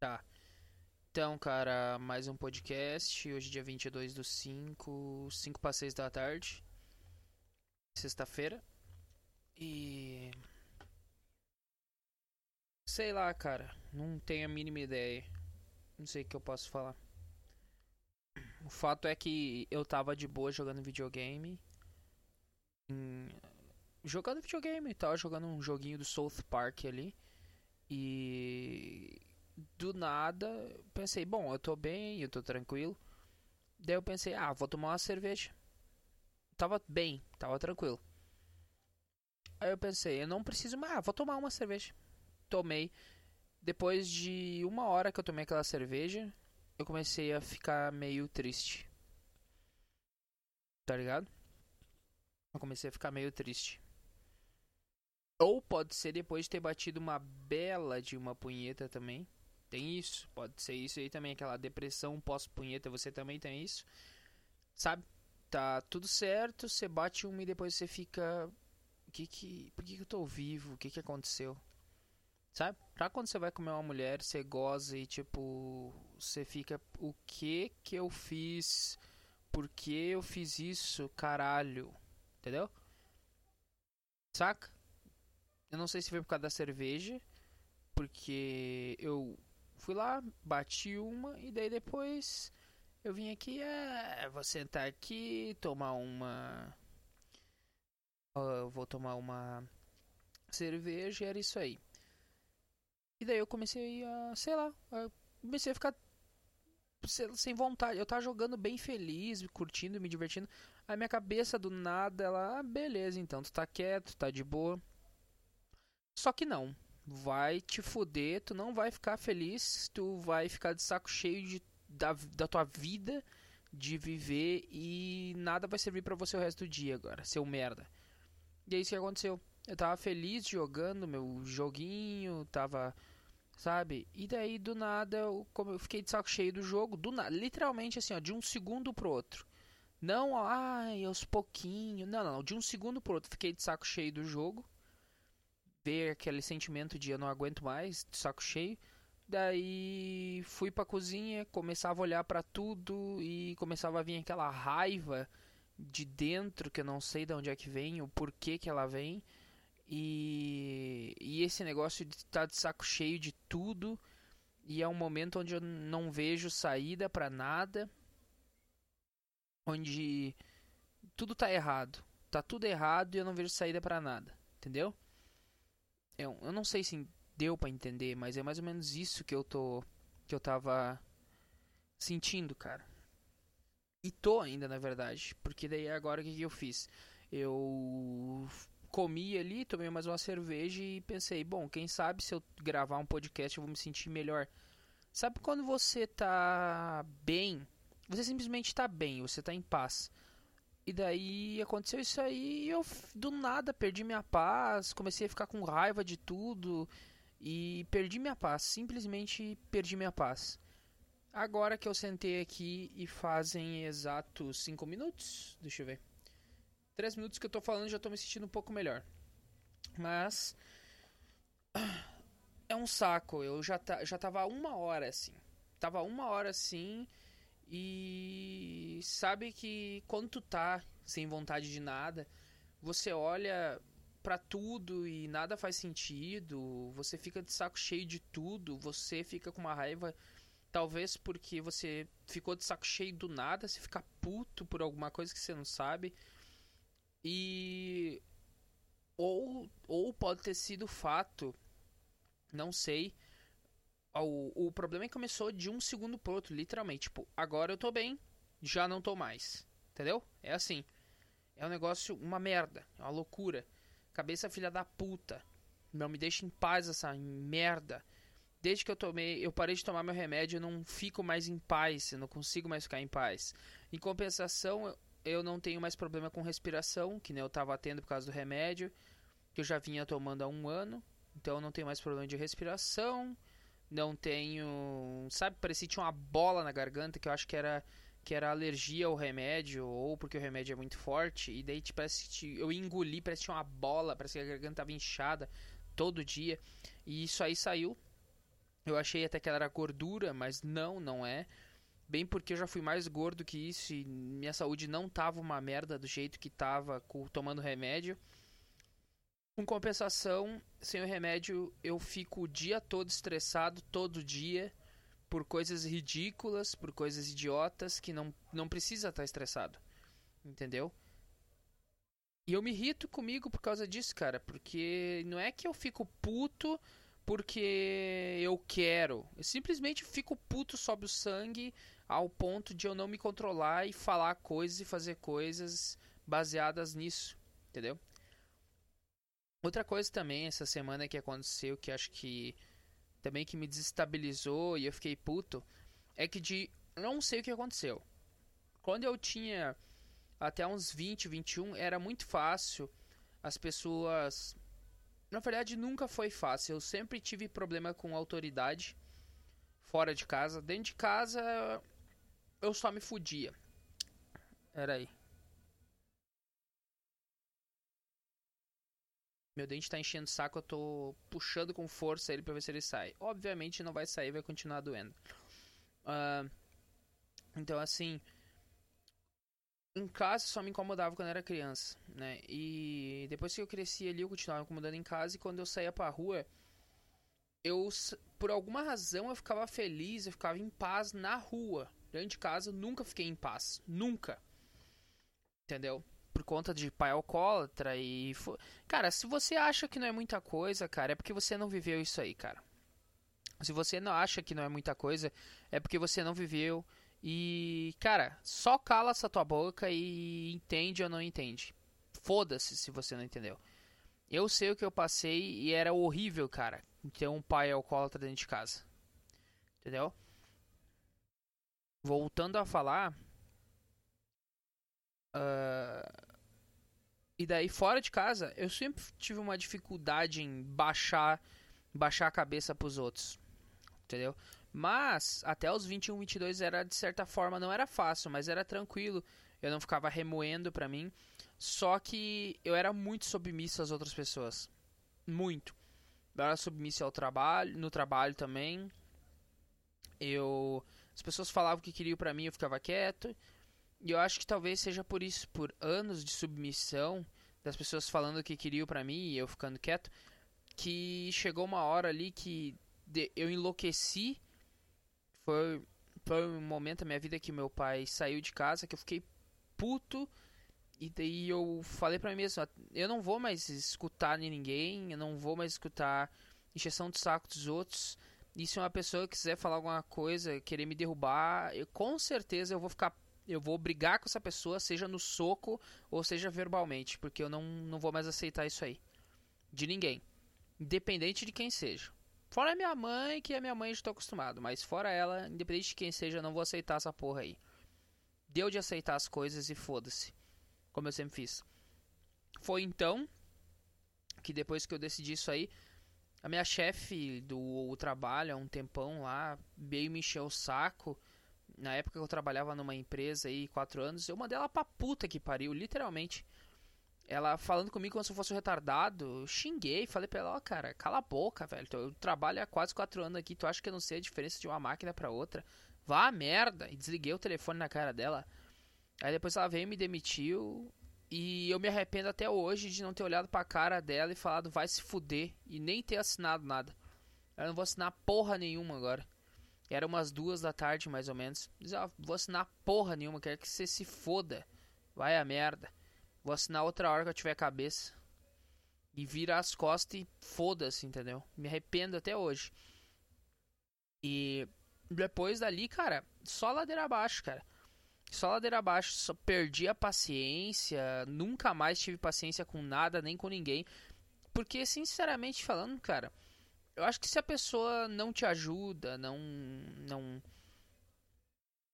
Tá. Então, cara, mais um podcast. Hoje, dia 22 do 5, 5 para 6 da tarde. Sexta-feira. E. Sei lá, cara. Não tenho a mínima ideia. Não sei o que eu posso falar. O fato é que eu tava de boa jogando videogame. Em... Jogando videogame, tava jogando um joguinho do South Park ali. E do nada pensei, bom, eu tô bem, eu tô tranquilo. Daí eu pensei, ah, vou tomar uma cerveja. Tava bem, tava tranquilo. Aí eu pensei, eu não preciso mais, ah, vou tomar uma cerveja. Tomei. Depois de uma hora que eu tomei aquela cerveja, eu comecei a ficar meio triste. Tá ligado? Eu comecei a ficar meio triste. Ou pode ser depois de ter batido uma bela de uma punheta também. Tem isso, pode ser isso aí também, aquela depressão pós-punheta, você também tem isso. Sabe? Tá tudo certo, você bate uma e depois você fica. Que que. Por que, que eu tô vivo? O que que aconteceu? Sabe? Pra quando você vai comer uma mulher, você goza e tipo. Você fica. O que que eu fiz? Por que eu fiz isso? Caralho. Entendeu? Saca? Eu não sei se foi por causa da cerveja. Porque eu Fui lá, bati uma e daí depois eu vim aqui, é, vou sentar aqui, tomar uma. Uh, vou tomar uma cerveja era isso aí. E daí eu comecei a, sei lá, comecei a ficar sem vontade. Eu tava jogando bem feliz, curtindo, me divertindo. Aí minha cabeça do nada, ela, ah, beleza, então tu tá quieto, tá de boa. Só que não vai te fuder, tu não vai ficar feliz, tu vai ficar de saco cheio de, da, da tua vida, de viver e nada vai servir para você o resto do dia agora, seu merda. E é isso que aconteceu. Eu tava feliz jogando meu joguinho, tava. Sabe? E daí do nada eu, como eu fiquei de saco cheio do jogo, do nada, literalmente assim, ó, de um segundo pro outro. Não, ai, aos pouquinhos. Não, não, de um segundo pro outro fiquei de saco cheio do jogo aquele sentimento de eu não aguento mais, de saco cheio. Daí fui pra cozinha, começava a olhar para tudo e começava a vir aquela raiva de dentro que eu não sei de onde é que vem, o porquê que ela vem. E, e esse negócio de estar tá de saco cheio de tudo. E é um momento onde eu não vejo saída para nada. Onde tudo tá errado. Tá tudo errado e eu não vejo saída para nada. Entendeu? Eu, eu não sei se deu para entender, mas é mais ou menos isso que eu tô que eu tava sentindo, cara. E tô ainda, na verdade, porque daí agora o que, que eu fiz? Eu comi ali, tomei mais uma cerveja e pensei, bom, quem sabe se eu gravar um podcast eu vou me sentir melhor. Sabe quando você tá bem? Você simplesmente tá bem, você tá em paz. E daí aconteceu isso aí e eu do nada perdi minha paz, comecei a ficar com raiva de tudo e perdi minha paz, simplesmente perdi minha paz. Agora que eu sentei aqui e fazem exatos 5 minutos, deixa eu ver. 3 minutos que eu tô falando já tô me sentindo um pouco melhor. Mas é um saco, eu já, já tava uma hora assim. Tava uma hora assim e sabe que quando tu tá sem vontade de nada, você olha para tudo e nada faz sentido, você fica de saco cheio de tudo, você fica com uma raiva, talvez porque você ficou de saco cheio do nada, você fica puto por alguma coisa que você não sabe. E ou ou pode ter sido fato, não sei, o, o problema é começou de um segundo pro outro, literalmente. Tipo, agora eu tô bem, já não tô mais. Entendeu? É assim. É um negócio, uma merda. É uma loucura. Cabeça filha da puta. Não me deixa em paz essa merda. Desde que eu tomei, eu parei de tomar meu remédio, eu não fico mais em paz, eu não consigo mais ficar em paz. Em compensação, eu não tenho mais problema com respiração, que nem eu tava tendo por causa do remédio, que eu já vinha tomando há um ano. Então eu não tenho mais problema de respiração não tenho. Sabe, parecia que tinha uma bola na garganta que eu acho que era que era alergia ao remédio ou porque o remédio é muito forte e daí tipo, parece que eu engoli, parece que tinha uma bola, parece que a garganta estava inchada todo dia e isso aí saiu. Eu achei até que era gordura, mas não, não é. Bem porque eu já fui mais gordo que isso e minha saúde não tava uma merda do jeito que tava tomando remédio. Com compensação, sem o remédio, eu fico o dia todo estressado, todo dia, por coisas ridículas, por coisas idiotas que não, não precisa estar estressado. Entendeu? E eu me irrito comigo por causa disso, cara. Porque não é que eu fico puto porque eu quero. Eu simplesmente fico puto sob o sangue ao ponto de eu não me controlar e falar coisas e fazer coisas baseadas nisso. Entendeu? Outra coisa também essa semana que aconteceu que acho que também que me desestabilizou e eu fiquei puto é que de não sei o que aconteceu. Quando eu tinha até uns 20, 21, era muito fácil as pessoas na verdade nunca foi fácil. Eu sempre tive problema com autoridade fora de casa. Dentro de casa eu só me fudia. Era aí. Meu dente tá enchendo o saco, eu tô puxando com força ele pra ver se ele sai. Obviamente não vai sair, vai continuar doendo. Uh, então, assim. Em casa só me incomodava quando era criança, né? E depois que eu cresci ali, eu continuava incomodando em casa. E quando eu saía pra rua, eu, por alguma razão, eu ficava feliz, eu ficava em paz na rua. Dentro de casa, nunca fiquei em paz. Nunca. Entendeu? Por conta de pai alcoólatra e. Cara, se você acha que não é muita coisa, cara, é porque você não viveu isso aí, cara. Se você não acha que não é muita coisa, é porque você não viveu. E, cara, só cala essa tua boca e entende ou não entende. Foda-se se você não entendeu. Eu sei o que eu passei e era horrível, cara, ter um pai alcoólatra dentro de casa. Entendeu? Voltando a falar, Uh, e daí fora de casa, eu sempre tive uma dificuldade em baixar baixar a cabeça pros outros. Entendeu? Mas até os 21, 22 era de certa forma não era fácil, mas era tranquilo. Eu não ficava remoendo pra mim. Só que eu era muito submisso às outras pessoas. Muito. Eu era submisso ao trabalho, no trabalho também. Eu as pessoas falavam o que queriam para mim, eu ficava quieto. E eu acho que talvez seja por isso, por anos de submissão, das pessoas falando o que queriam para mim e eu ficando quieto, que chegou uma hora ali que eu enlouqueci. Foi, foi um momento da minha vida que meu pai saiu de casa, que eu fiquei puto. E daí eu falei pra mim mesmo, eu não vou mais escutar ninguém, eu não vou mais escutar encheção de saco dos outros. E se uma pessoa quiser falar alguma coisa, querer me derrubar, eu, com certeza eu vou ficar eu vou brigar com essa pessoa, seja no soco ou seja verbalmente, porque eu não, não vou mais aceitar isso aí. De ninguém. Independente de quem seja. Fora a minha mãe, que a minha mãe estou acostumado, mas fora ela, independente de quem seja, eu não vou aceitar essa porra aí. Deu de aceitar as coisas e foda-se. Como eu sempre fiz. Foi então que depois que eu decidi isso aí, a minha chefe do trabalho há um tempão lá veio me encher o saco na época que eu trabalhava numa empresa aí, quatro anos, eu mandei ela pra puta que pariu, literalmente. Ela falando comigo como se eu fosse um retardado, eu xinguei, falei pra ela, ó, oh, cara, cala a boca, velho. Eu trabalho há quase quatro anos aqui, tu acha que eu não sei a diferença de uma máquina para outra? Vá a merda! E desliguei o telefone na cara dela. Aí depois ela veio e me demitiu. E eu me arrependo até hoje de não ter olhado pra cara dela e falado vai se fuder. E nem ter assinado nada. Eu não vou assinar porra nenhuma agora. Era umas duas da tarde, mais ou menos. Diz, ah, vou assinar porra nenhuma, quero que você se foda. Vai a merda. Vou assinar outra hora que eu tiver cabeça. E vira as costas e foda-se, entendeu? Me arrependo até hoje. E depois dali, cara, só ladeira abaixo, cara. Só ladeira abaixo, só perdi a paciência, nunca mais tive paciência com nada, nem com ninguém. Porque, sinceramente falando, cara, eu acho que se a pessoa não te ajuda, não não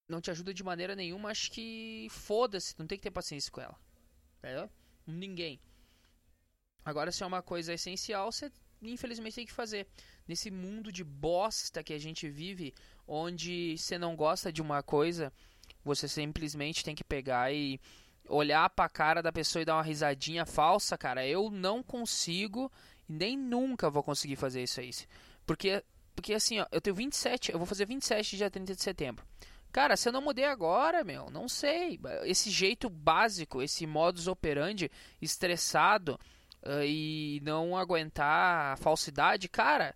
não te ajuda de maneira nenhuma, acho que foda-se, não tem que ter paciência com ela. Entendeu? Ninguém. Agora, se é uma coisa essencial, você infelizmente tem que fazer. Nesse mundo de bosta que a gente vive, onde você não gosta de uma coisa, você simplesmente tem que pegar e olhar pra cara da pessoa e dar uma risadinha falsa, cara. Eu não consigo nem nunca vou conseguir fazer isso aí. Porque Porque assim, ó, eu tenho 27, eu vou fazer 27 dia 30 de setembro. Cara, se eu não mudei agora, meu, não sei. Esse jeito básico, esse modus operandi estressado uh, e não aguentar a falsidade, cara,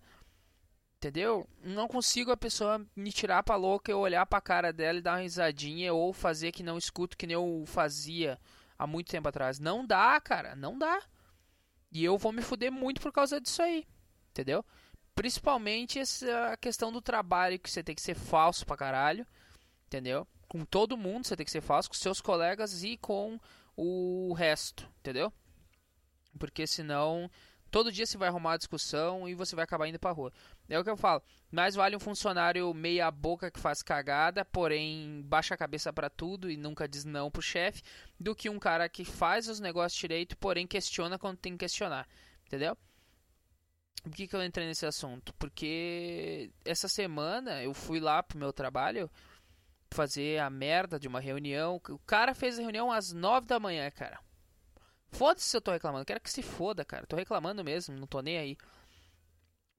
entendeu? Não consigo a pessoa me tirar pra louca, eu olhar pra cara dela e dar uma risadinha ou fazer que não escuto que nem eu fazia há muito tempo atrás. Não dá, cara, não dá. E eu vou me fuder muito por causa disso aí, entendeu? Principalmente essa questão do trabalho, que você tem que ser falso pra caralho, entendeu? Com todo mundo você tem que ser falso, com seus colegas e com o resto, entendeu? Porque senão todo dia você vai arrumar discussão e você vai acabar indo pra rua. É o que eu falo. Mais vale um funcionário meia boca que faz cagada, porém baixa a cabeça para tudo e nunca diz não pro chefe, do que um cara que faz os negócios direito, porém questiona quando tem que questionar. Entendeu? Por que, que eu entrei nesse assunto? Porque essa semana eu fui lá pro meu trabalho fazer a merda de uma reunião. O cara fez a reunião às 9 da manhã, cara. Foda-se se eu tô reclamando. Quero que se foda, cara. Tô reclamando mesmo, não tô nem aí.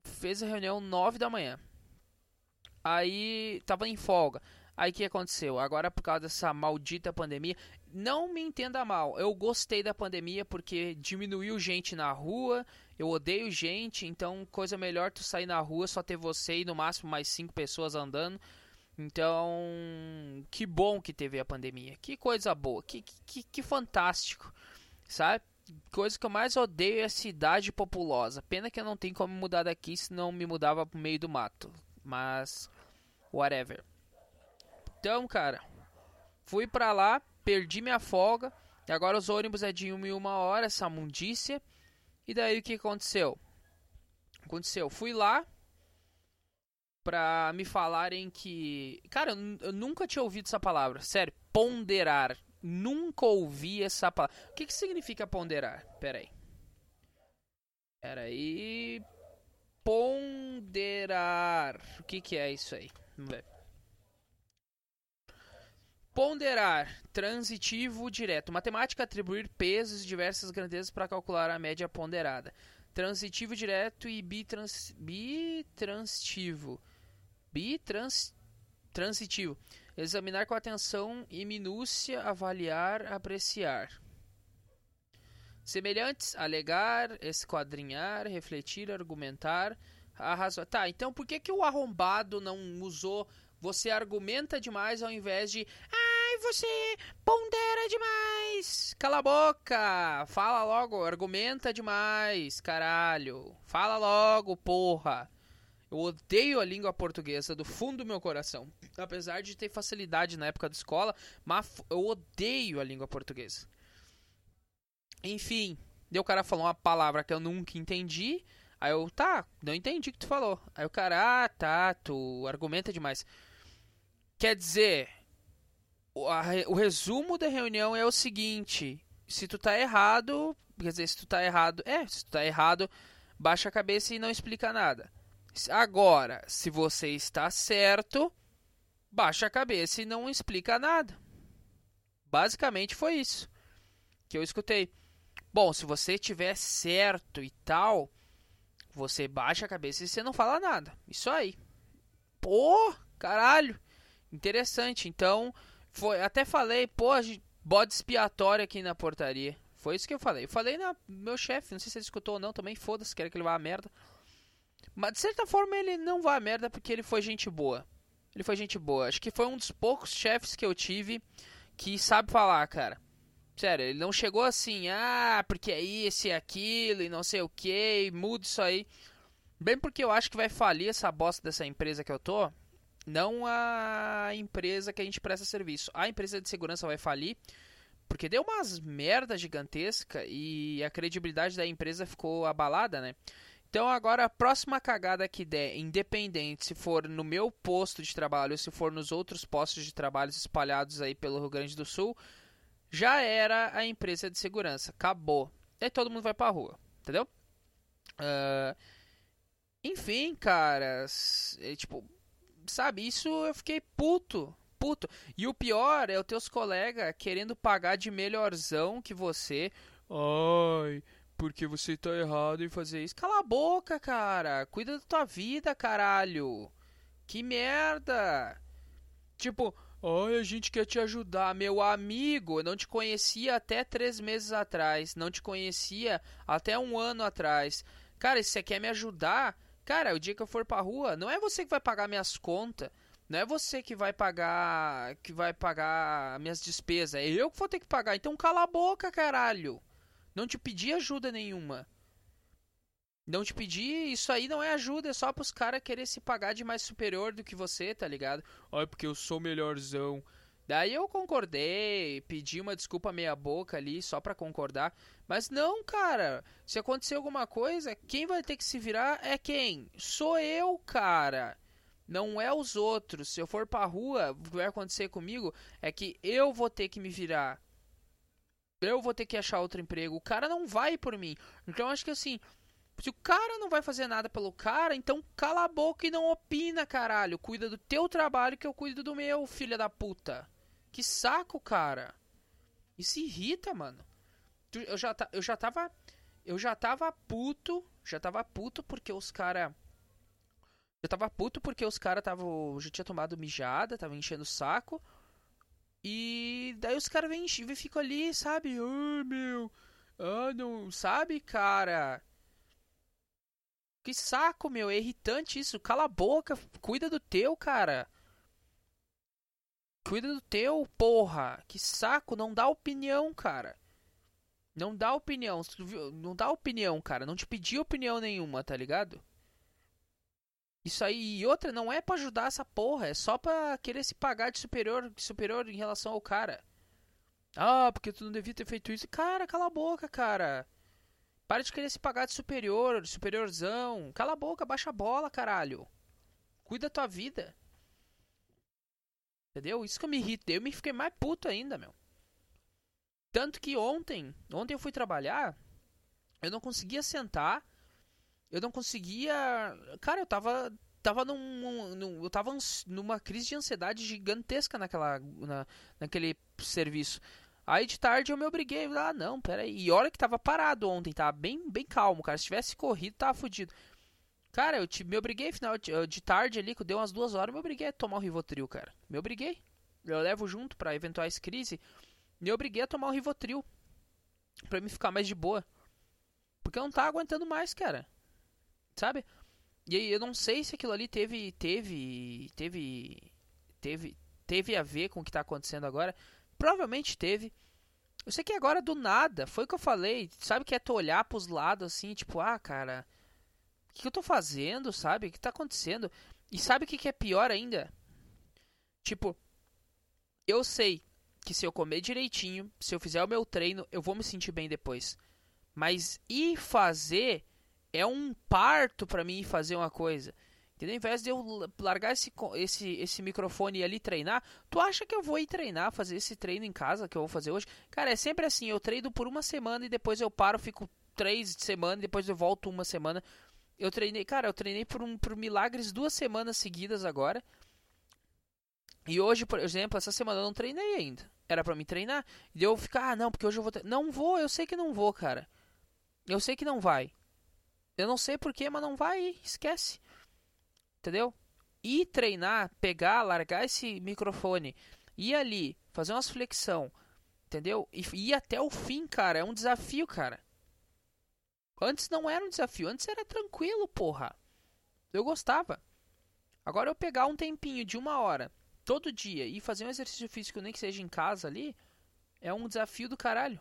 Fez a reunião 9 da manhã. Aí tava em folga. Aí o que aconteceu? Agora por causa dessa maldita pandemia, não me entenda mal, eu gostei da pandemia porque diminuiu gente na rua, eu odeio gente, então coisa melhor tu sair na rua, só ter você e no máximo mais cinco pessoas andando. Então, que bom que teve a pandemia, que coisa boa, que, que, que fantástico, sabe? Coisa que eu mais odeio é cidade populosa. Pena que eu não tenho como mudar daqui, senão me mudava pro meio do mato. Mas, whatever. Então, cara, fui pra lá, perdi minha folga. E agora os ônibus é de uma em uma hora, essa mundícia. E daí o que aconteceu? Aconteceu, fui lá pra me falarem que. Cara, eu nunca tinha ouvido essa palavra. Sério, ponderar. Nunca ouvi essa palavra. O que, que significa ponderar? Pera aí. Pera aí. Ponderar. O que, que é isso aí? Vamos ver. Ponderar, transitivo direto. Matemática atribuir pesos e diversas grandezas para calcular a média ponderada. Transitivo direto e bitrans, bitransitivo. Bitrans, transitivo. Examinar com atenção e minúcia, avaliar, apreciar. Semelhantes, alegar, esquadrinhar, refletir, argumentar, arrazoar. Tá, então por que, que o arrombado não usou você argumenta demais ao invés de. Ai, você pondera demais! Cala a boca! Fala logo, argumenta demais, caralho! Fala logo, porra! Eu odeio a língua portuguesa do fundo do meu coração. Apesar de ter facilidade na época da escola, mas eu odeio a língua portuguesa. Enfim, daí o cara falou uma palavra que eu nunca entendi. Aí eu, tá, não entendi o que tu falou. Aí o cara, ah, tá, tu argumenta demais. Quer dizer, o, a, o resumo da reunião é o seguinte: se tu tá errado, quer dizer, se tu tá errado, é, se tu tá errado, baixa a cabeça e não explica nada. Agora, se você está certo, baixa a cabeça e não explica nada. Basicamente foi isso que eu escutei. Bom, se você tiver certo e tal, você baixa a cabeça e você não fala nada. Isso aí. Pô, caralho. Interessante. Então, foi, até falei, pô, bode expiatório aqui na portaria. Foi isso que eu falei. Eu falei na meu chefe, não sei se ele escutou ou não, também foda-se, quer que ele vá a merda. Mas de certa forma ele não vai a merda porque ele foi gente boa. Ele foi gente boa. Acho que foi um dos poucos chefes que eu tive que sabe falar, cara. Sério, ele não chegou assim, ah, porque é isso e aquilo e não sei o que, muda isso aí. Bem porque eu acho que vai falir essa bosta dessa empresa que eu tô. Não a empresa que a gente presta serviço. A empresa de segurança vai falir porque deu umas merda gigantesca e a credibilidade da empresa ficou abalada, né? Então agora a próxima cagada que der, independente se for no meu posto de trabalho ou se for nos outros postos de trabalho espalhados aí pelo Rio Grande do Sul, já era a empresa de segurança. Acabou. E aí todo mundo vai pra rua, entendeu? Uh, enfim, caras, é, tipo, sabe, isso eu fiquei puto, puto. E o pior é os teus colegas querendo pagar de melhorzão que você. Ai, porque você tá errado em fazer isso. Cala a boca, cara. Cuida da tua vida, caralho. Que merda. Tipo, ai, a gente quer te ajudar. Meu amigo, eu não te conhecia até três meses atrás. Não te conhecia até um ano atrás. Cara, se você quer me ajudar, cara, o dia que eu for pra rua, não é você que vai pagar minhas contas. Não é você que vai pagar que vai pagar minhas despesas, é eu que vou ter que pagar. Então cala a boca, caralho. Não te pedi ajuda nenhuma. Não te pedi, isso aí não é ajuda, é só pros caras querer se pagar de mais superior do que você, tá ligado? Olha, porque eu sou melhorzão. Daí eu concordei, pedi uma desculpa meia boca ali, só pra concordar. Mas não, cara, se acontecer alguma coisa, quem vai ter que se virar é quem? Sou eu, cara. Não é os outros. Se eu for pra rua, o que vai acontecer comigo é que eu vou ter que me virar. Eu vou ter que achar outro emprego. O cara não vai por mim. Então acho que assim, se o cara não vai fazer nada pelo cara, então cala a boca e não opina, caralho. Cuida do teu trabalho que eu cuido do meu, filha da puta. Que saco, cara. Isso irrita, mano. Eu já, eu já tava. Eu já tava puto. Já tava puto porque os cara eu tava puto porque os caras tava já tinha tomado mijada, tava enchendo o saco. E daí os caras vêm e ficam ali, sabe? Ah, meu. Ah, não. Sabe, cara? Que saco, meu. É irritante isso. Cala a boca. Cuida do teu, cara. Cuida do teu, porra. Que saco. Não dá opinião, cara. Não dá opinião. Não dá opinião, cara. Não te pedi opinião nenhuma, tá ligado? Isso aí, e outra, não é para ajudar essa porra, é só pra querer se pagar de superior, de superior em relação ao cara. Ah, porque tu não devia ter feito isso. Cara, cala a boca, cara. Para de querer se pagar de superior, de superiorzão. Cala a boca, baixa a bola, caralho. Cuida da tua vida. Entendeu? Isso que eu me irritei. Eu me fiquei mais puto ainda, meu. Tanto que ontem, ontem eu fui trabalhar, eu não conseguia sentar eu não conseguia. Cara, eu tava. Tava num, num, eu tava numa crise de ansiedade gigantesca naquela, na, naquele serviço. Aí de tarde eu me obriguei, ah, não, peraí. E olha que tava parado ontem, tava bem, bem calmo, cara. Se tivesse corrido, tava fudido. Cara, eu te, me obriguei final de, de tarde ali, que deu umas duas horas, me obriguei a tomar o Rivotril, cara. Me obriguei. Eu levo junto para eventuais crises. Me obriguei a tomar o Rivotril. Pra me ficar mais de boa. Porque eu não tava aguentando mais, cara sabe? E aí eu não sei se aquilo ali teve teve teve teve teve a ver com o que está acontecendo agora. Provavelmente teve. Eu sei que agora do nada, foi o que eu falei, sabe que é tu olhar pros lados assim, tipo, ah, cara, o que eu tô fazendo, sabe? O que tá acontecendo? E sabe o que, que é pior ainda? Tipo, eu sei que se eu comer direitinho, se eu fizer o meu treino, eu vou me sentir bem depois. Mas ir fazer é um parto para mim fazer uma coisa. Entendeu? Ao invés de eu largar esse, esse, esse microfone ali treinar, tu acha que eu vou ir treinar, fazer esse treino em casa que eu vou fazer hoje? Cara, é sempre assim, eu treino por uma semana e depois eu paro, fico três semanas e depois eu volto uma semana. Eu treinei, cara, eu treinei por, um, por milagres duas semanas seguidas agora. E hoje, por exemplo, essa semana eu não treinei ainda. Era para me treinar. E eu ficar, ah, não, porque hoje eu vou. Não vou, eu sei que não vou, cara. Eu sei que não vai. Eu não sei porquê, mas não vai, esquece. Entendeu? Ir treinar, pegar, largar esse microfone, ir ali, fazer umas flexão, entendeu? E ir até o fim, cara, é um desafio, cara. Antes não era um desafio, antes era tranquilo, porra. Eu gostava. Agora eu pegar um tempinho de uma hora todo dia e fazer um exercício físico, nem que seja em casa ali, é um desafio do caralho.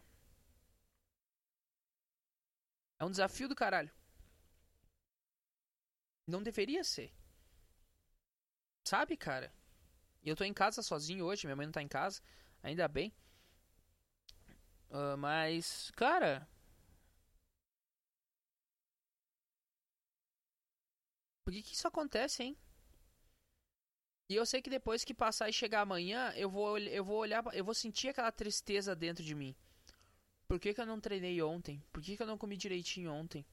É um desafio do caralho. Não deveria ser. Sabe, cara? E eu tô em casa sozinho hoje, minha mãe não tá em casa, ainda bem. Uh, mas, cara. Por que, que isso acontece, hein? E eu sei que depois que passar e chegar amanhã, eu vou, eu vou olhar, eu vou sentir aquela tristeza dentro de mim. Por que, que eu não treinei ontem? Por que, que eu não comi direitinho ontem?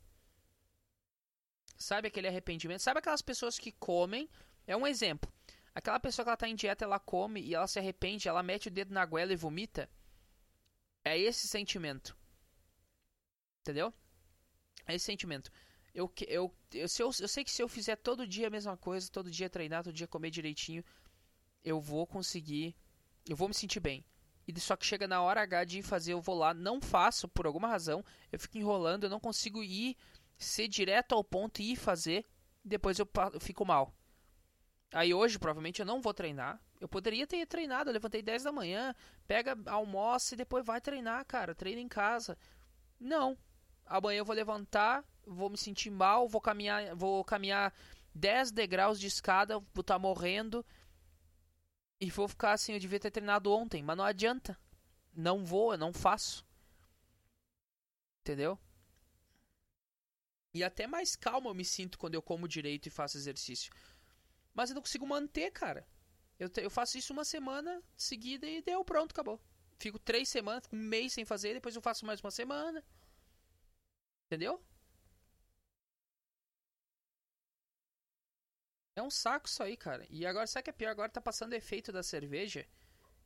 Sabe aquele arrependimento? Sabe aquelas pessoas que comem? É um exemplo. Aquela pessoa que ela tá em dieta, ela come e ela se arrepende, ela mete o dedo na goela e vomita. É esse sentimento. Entendeu? É esse sentimento. Eu, eu, eu, se eu, eu sei que se eu fizer todo dia a mesma coisa, todo dia treinar, todo dia comer direitinho, eu vou conseguir. Eu vou me sentir bem. E só que chega na hora H de fazer, eu vou lá, não faço por alguma razão, eu fico enrolando, eu não consigo ir, ser direto ao ponto e ir fazer, depois eu, fico mal. Aí hoje, provavelmente, eu não vou treinar. Eu poderia ter treinado, eu levantei 10 da manhã, pega, almoça e depois vai treinar, cara. Treina em casa. Não. Amanhã eu vou levantar, vou me sentir mal, vou caminhar, vou caminhar 10 degraus de escada, vou estar tá morrendo. E vou ficar assim, eu devia ter treinado ontem, mas não adianta. Não vou, eu não faço. Entendeu? E até mais calmo eu me sinto quando eu como direito e faço exercício. Mas eu não consigo manter, cara. Eu, te, eu faço isso uma semana seguida e deu, pronto, acabou. Fico três semanas, um mês sem fazer, depois eu faço mais uma semana. Entendeu? É um saco isso aí, cara. E agora, sabe o que é pior? Agora tá passando efeito da cerveja.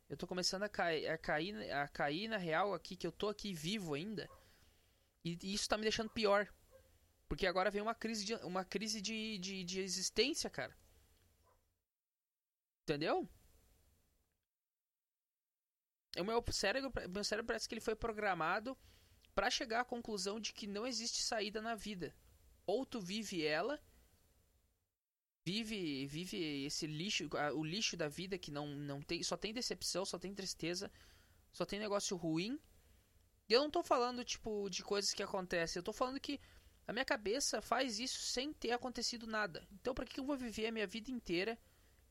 Eu tô começando a cair, a cair, a cair na real aqui, que eu tô aqui vivo ainda. E, e isso tá me deixando pior. Porque agora vem uma crise de, uma crise de, de, de existência, cara. Entendeu? O meu cérebro, meu cérebro parece que ele foi programado para chegar à conclusão de que não existe saída na vida. Ou tu vive ela, vive vive esse lixo, o lixo da vida que não, não tem, só tem decepção, só tem tristeza, só tem negócio ruim. E eu não tô falando tipo de coisas que acontecem, eu tô falando que a minha cabeça faz isso sem ter acontecido nada. Então, para que eu vou viver a minha vida inteira?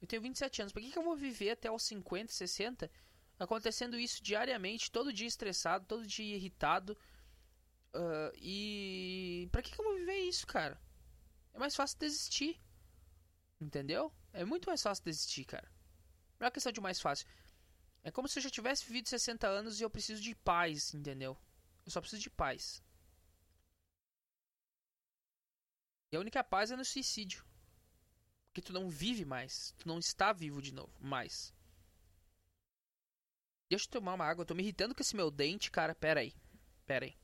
Eu tenho 27 anos, para que eu vou viver até os 50, 60 acontecendo isso diariamente, todo dia estressado, todo dia irritado? Uh, e para que eu vou viver isso, cara? É mais fácil desistir. Entendeu? É muito mais fácil desistir, cara. Não é questão de mais fácil. É como se eu já tivesse vivido 60 anos e eu preciso de paz, entendeu? Eu só preciso de paz. E a única paz é no suicídio. Porque tu não vive mais. Tu não está vivo de novo. Mais. Deixa eu tomar uma água. Eu tô me irritando com esse meu dente, cara. Pera aí. Pera aí.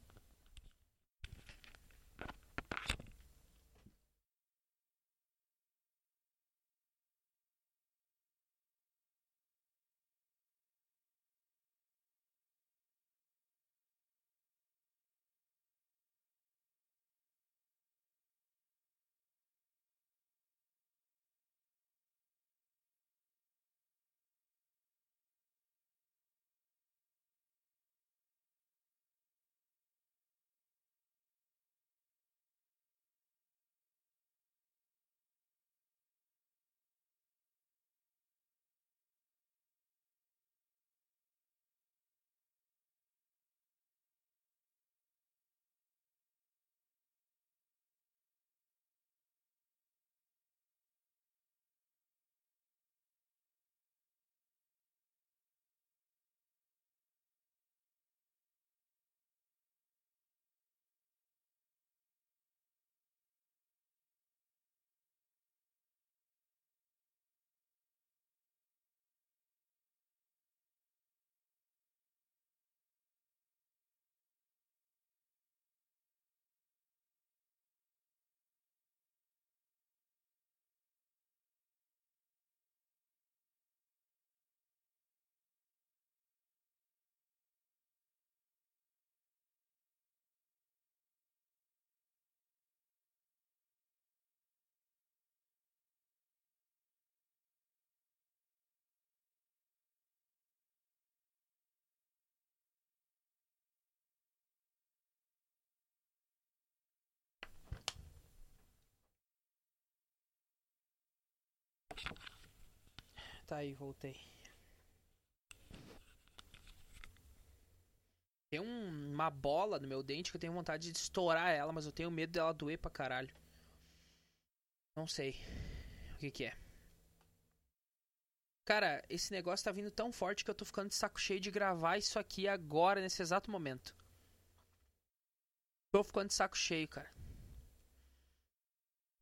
Tá aí, voltei. Tem um, uma bola no meu dente que eu tenho vontade de estourar ela, mas eu tenho medo dela doer pra caralho. Não sei o que que é. Cara, esse negócio tá vindo tão forte que eu tô ficando de saco cheio de gravar isso aqui agora, nesse exato momento. Tô ficando de saco cheio, cara.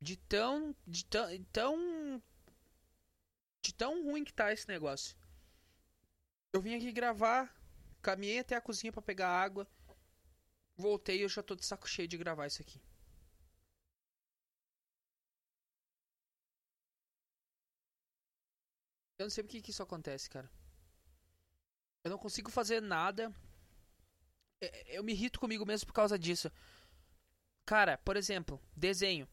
De tão. De tão. tão de tão ruim que tá esse negócio. Eu vim aqui gravar, caminhei até a cozinha para pegar água, voltei e eu já tô de saco cheio de gravar isso aqui. Eu não sei porque que isso acontece, cara. Eu não consigo fazer nada. É, é, eu me irrito comigo mesmo por causa disso. Cara, por exemplo, desenho.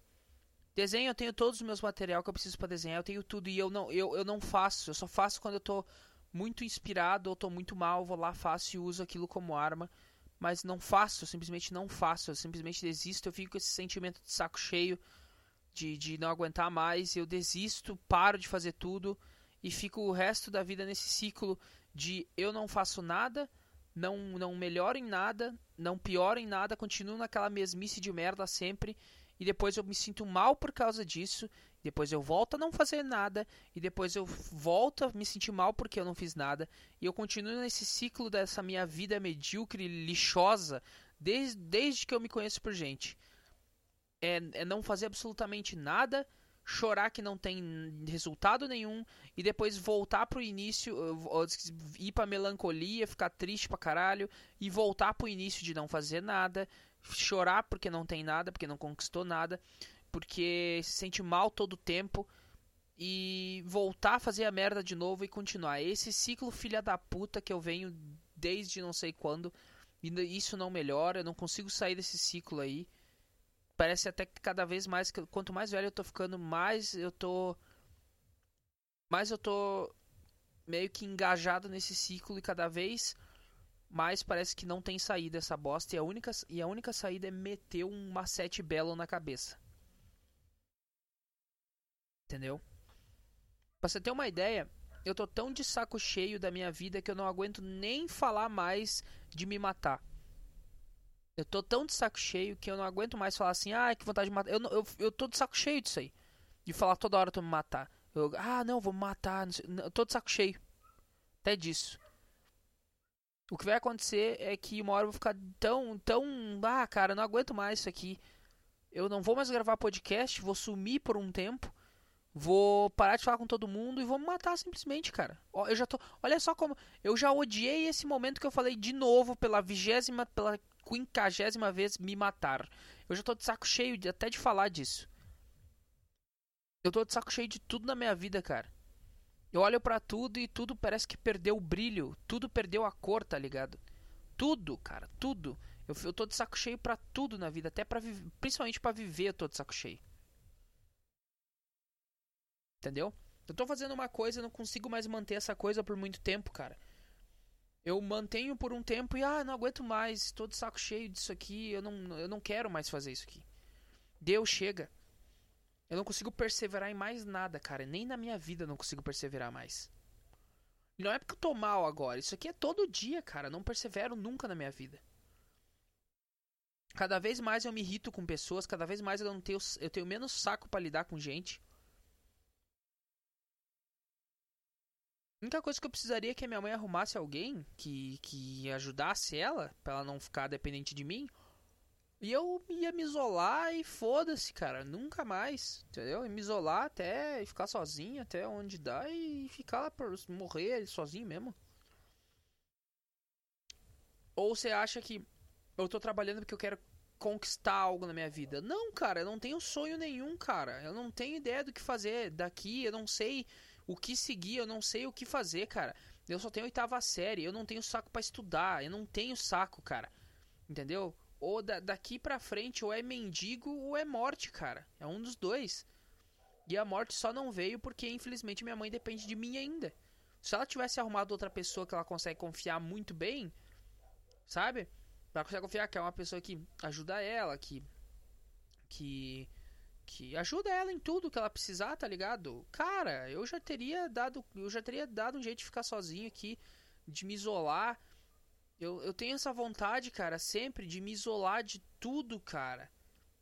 Desenho, eu tenho todos os meus material que eu preciso para desenhar, eu tenho tudo e eu não, eu, eu não faço. Eu só faço quando eu tô muito inspirado ou tô muito mal, vou lá, faço e uso aquilo como arma. Mas não faço, eu simplesmente não faço, eu simplesmente desisto, eu fico com esse sentimento de saco cheio, de, de não aguentar mais, eu desisto, paro de fazer tudo e fico o resto da vida nesse ciclo de eu não faço nada, não, não melhoro em nada, não pioro em nada, continuo naquela mesmice de merda sempre e depois eu me sinto mal por causa disso, depois eu volto a não fazer nada e depois eu volto a me sentir mal porque eu não fiz nada e eu continuo nesse ciclo dessa minha vida medíocre, lixosa, desde, desde que eu me conheço por gente. É, é não fazer absolutamente nada, chorar que não tem resultado nenhum e depois voltar pro início, ir pra melancolia, ficar triste pra caralho e voltar pro início de não fazer nada chorar porque não tem nada, porque não conquistou nada, porque se sente mal todo o tempo e voltar a fazer a merda de novo e continuar. Esse ciclo filha da puta que eu venho desde não sei quando e isso não melhora, eu não consigo sair desse ciclo aí. Parece até que cada vez mais, quanto mais velho eu tô ficando, mais eu tô mais eu tô meio que engajado nesse ciclo e cada vez mas parece que não tem saída essa bosta e a única, e a única saída é meter um macete belo na cabeça. Entendeu? Pra você ter uma ideia, eu tô tão de saco cheio da minha vida que eu não aguento nem falar mais de me matar. Eu tô tão de saco cheio que eu não aguento mais falar assim, ah, que vontade de matar. Eu, eu, eu tô de saco cheio disso aí. De falar toda hora tô me matar. Eu, ah, não, vou me matar. Eu tô de saco cheio. Até disso. O que vai acontecer é que uma hora eu vou ficar tão, tão. Ah, cara, não aguento mais isso aqui. Eu não vou mais gravar podcast, vou sumir por um tempo. Vou parar de falar com todo mundo e vou me matar simplesmente, cara. Eu já tô. Olha só como. Eu já odiei esse momento que eu falei de novo pela vigésima, pela quinquagésima vez me matar. Eu já tô de saco cheio de, até de falar disso. Eu tô de saco cheio de tudo na minha vida, cara. Eu olho para tudo e tudo parece que perdeu o brilho, tudo perdeu a cor, tá ligado? Tudo, cara, tudo. Eu, eu tô de saco cheio para tudo na vida, até para principalmente para viver eu tô de saco cheio. Entendeu? Eu tô fazendo uma coisa e não consigo mais manter essa coisa por muito tempo, cara. Eu mantenho por um tempo e ah, não aguento mais, tô de saco cheio disso aqui, eu não, eu não quero mais fazer isso aqui. Deus chega. Eu não consigo perseverar em mais nada, cara. Nem na minha vida eu não consigo perseverar mais. Não é porque eu tô mal agora. Isso aqui é todo dia, cara. Eu não persevero nunca na minha vida. Cada vez mais eu me irrito com pessoas. Cada vez mais eu não tenho, eu tenho menos saco para lidar com gente. A única coisa que eu precisaria é que a minha mãe arrumasse alguém que, que ajudasse ela, pra ela não ficar dependente de mim. E eu ia me isolar e foda-se, cara. Nunca mais, entendeu? E me isolar até ficar sozinho, até onde dá e ficar lá por morrer sozinho mesmo. Ou você acha que eu tô trabalhando porque eu quero conquistar algo na minha vida? Não, cara, eu não tenho sonho nenhum, cara. Eu não tenho ideia do que fazer daqui, eu não sei o que seguir, eu não sei o que fazer, cara. Eu só tenho oitava série, eu não tenho saco para estudar, eu não tenho saco, cara. Entendeu? Ou da, daqui pra frente, ou é mendigo ou é morte, cara. É um dos dois. E a morte só não veio porque, infelizmente, minha mãe depende de mim ainda. Se ela tivesse arrumado outra pessoa que ela consegue confiar muito bem, sabe? Ela consegue confiar que é uma pessoa que ajuda ela, que. que. que ajuda ela em tudo que ela precisar, tá ligado? Cara, eu já teria dado. Eu já teria dado um jeito de ficar sozinho aqui, de me isolar eu, eu tenho essa vontade, cara, sempre de me isolar de tudo, cara.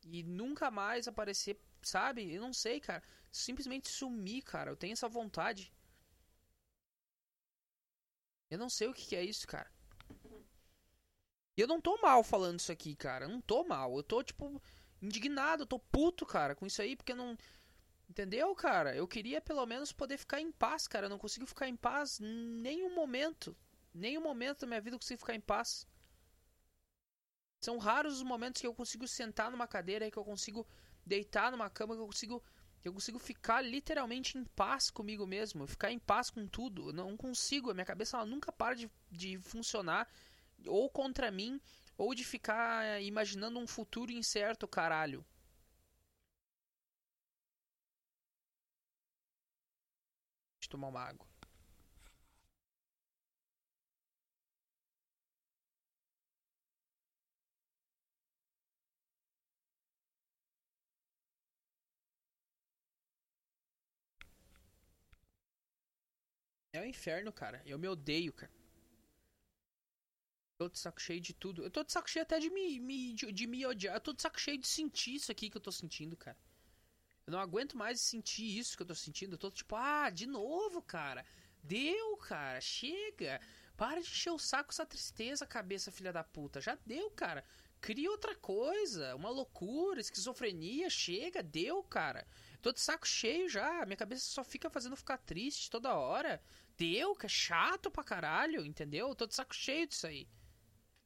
E nunca mais aparecer, sabe? Eu não sei, cara. Simplesmente sumir, cara. Eu tenho essa vontade. Eu não sei o que, que é isso, cara. E eu não tô mal falando isso aqui, cara. Eu não tô mal. Eu tô, tipo, indignado. Eu tô puto, cara, com isso aí, porque não. Entendeu, cara? Eu queria pelo menos poder ficar em paz, cara. Eu não consigo ficar em paz em nenhum momento. Nenhum momento da minha vida eu consigo ficar em paz. São raros os momentos que eu consigo sentar numa cadeira, que eu consigo deitar numa cama, que eu consigo Eu consigo ficar literalmente em paz comigo mesmo, ficar em paz com tudo. Eu não consigo, a minha cabeça ela nunca para de, de funcionar ou contra mim ou de ficar imaginando um futuro incerto, caralho. Deixa eu tomar uma água. É o um inferno, cara. Eu me odeio, cara. Tô de saco cheio de tudo. Eu tô de saco cheio até de me, me de, de, me odiar. Eu tô de saco cheio de sentir isso aqui que eu tô sentindo, cara. Eu não aguento mais sentir isso que eu tô sentindo. Eu tô tipo, ah, de novo, cara. Deu, cara. Chega. Para de encher o saco essa tristeza, cabeça, filha da puta. Já deu, cara. Cria outra coisa. Uma loucura, esquizofrenia. Chega, deu, cara. Tô de saco cheio já. Minha cabeça só fica fazendo ficar triste toda hora. Deu, que é chato pra caralho, entendeu? Tô de saco cheio disso aí.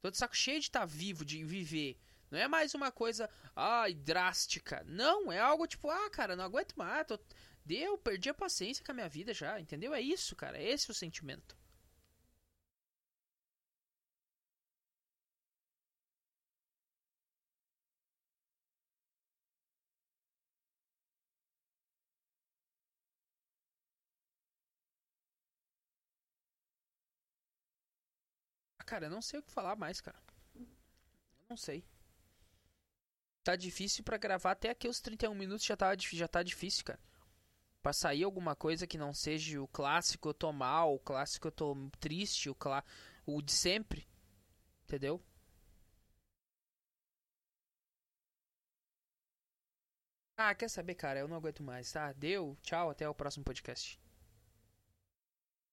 Tô de saco cheio de estar tá vivo, de viver. Não é mais uma coisa, ai, drástica. Não, é algo tipo, ah, cara, não aguento mais. Tô... Deu, perdi a paciência com a minha vida já, entendeu? É isso, cara. É esse o sentimento. Cara, eu não sei o que falar mais, cara. Eu não sei. Tá difícil para gravar até aqui os 31 minutos já tá, já tá difícil, cara. Pra sair alguma coisa que não seja o clássico eu tô mal, o clássico eu tô triste, o, clá... o de sempre. Entendeu? Ah, quer saber, cara? Eu não aguento mais, tá? Deu, tchau, até o próximo podcast.